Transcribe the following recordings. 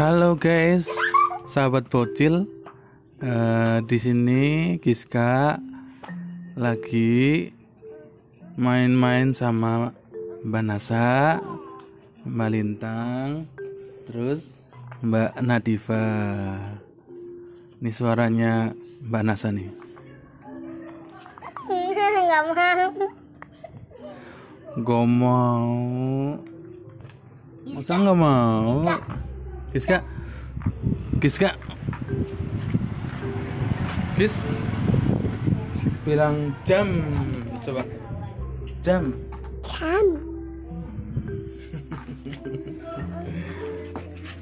Halo guys, sahabat bocil. Eh, di sini Giska lagi main-main sama Mbak Nasa, Mbak Lintang, terus Mbak Nadifa. Ini suaranya Mbak Nasa nih. nggak mau Gak mau. Masa nggak mau? Giska, Giska, Gis, bilang jam, coba jam. jam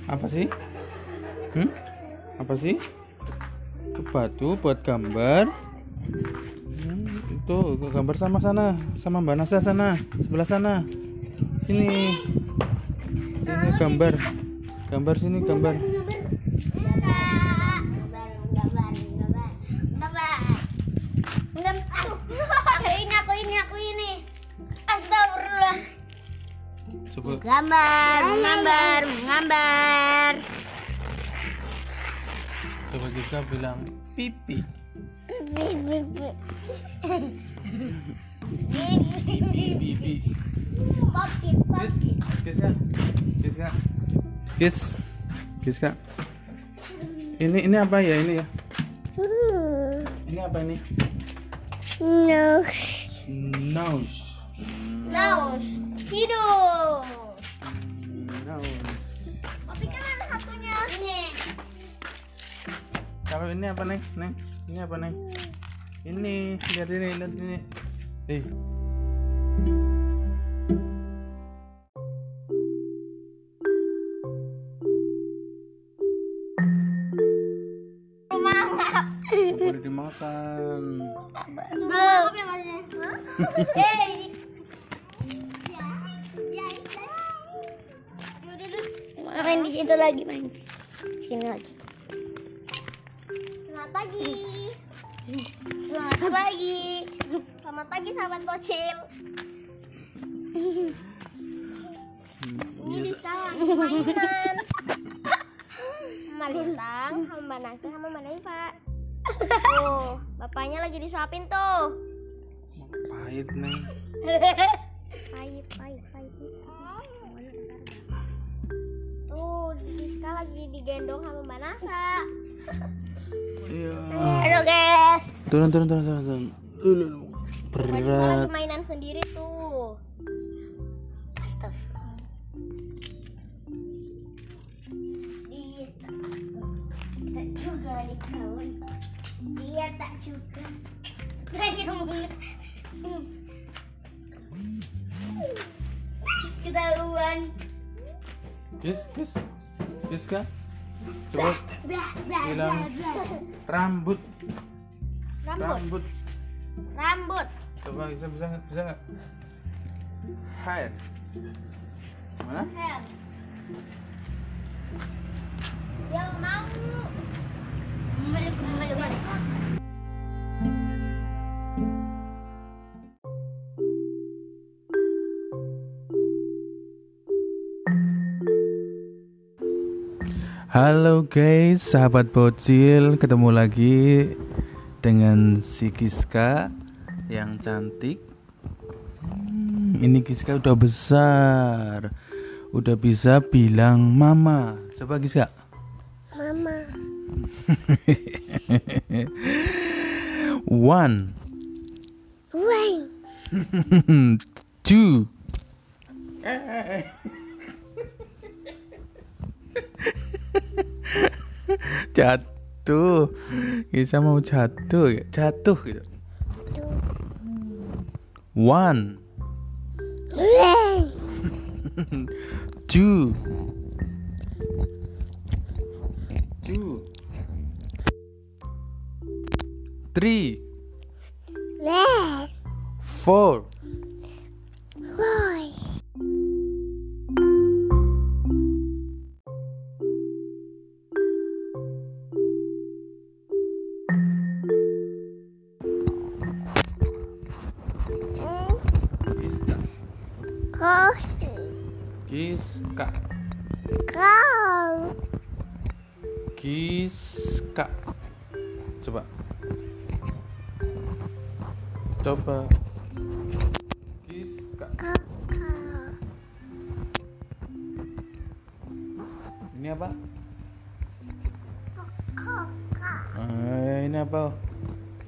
Apa sih? Hmm? Apa sih? Batu buat gambar. Hmm, itu gambar sama sana, sama Mbak Nasa sana, sebelah sana. Sini. Sini gambar. Gambar sini gambar. gambar gambar gambar gambar gambar aku ini aku ini aku ini astagfirullah Coba gambar menggambar menggambar coba Giska bilang pipi. Pipi pipi. Popi, Gis, popi. Giska. Giska. Gis. Giska. Ini ini apa ya ini ya? Ini apa ini? Nose. Nose. Nose. Hidung. Nose. Tapi kan ada satunya. Ini. Kalau ini apa neng? Neng, ini apa neng? Ini lihat ini lihat ini. Eh, Boleh dimakan. Ya. Hei. Main di situ lagi main. Sini lagi. Selamat pagi. Selamat pagi. Selamat pagi sahabat bocil. Ini bisa mainan. Sama Lintang, sama Mbak Nasa, sama Mbak Naifa. Tuh, bapaknya lagi disuapin tuh. Pahit neng. Pahit, pahit, pahit. Tuh, Rizka lagi digendong sama Mbak Nasa. Iya. Halo guys. Turun turun turun turun Berat. mainan sendiri tuh. Tak juga dikawan. Dia tak juga. Tanya banget. Ketahuan. Gis, gis, Giska. Coba Blah, blah, Bilang. Rambut. rambut. Rambut. Coba bisa bisa nggak bisa nggak? Hair. Mana? Hair. Halo guys, sahabat bocil, ketemu lagi dengan si Giska yang cantik. Hmm, ini Giska udah besar, udah bisa bilang mama. Coba Giska. Mama. One, Wait. two, jatuh. Giska mau jatuh, ya? jatuh gitu. One, two, two, three, Wait. four, Kau. Giska, Kau. Giska. Coba. Coba. Giska. Kakak. Ini apa? Kakak. Eh, ini apa?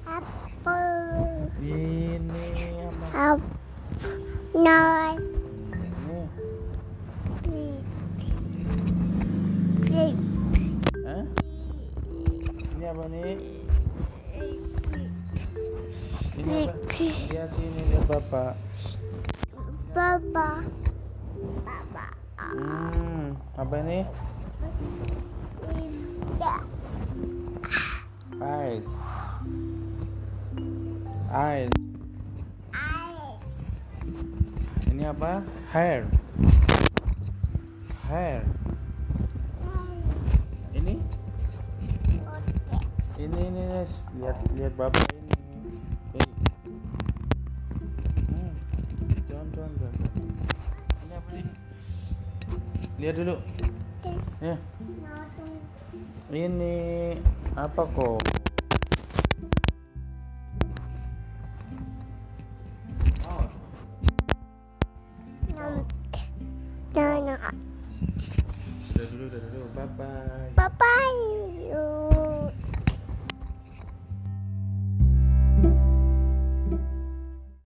Apa? Ini apa? Apa? Nose. Ini apa? Lihat sini, lihat bapak. Baba. Baba. Hmm, apa ini? Eyes. Eyes. Ice. Ini apa? Hair. Hair. Ini? Ini ini Nes. lihat lihat bapak ini. Lihat dulu. Ya. Ini apa kok? Dulu, dulu. Bye bye. Bye bye.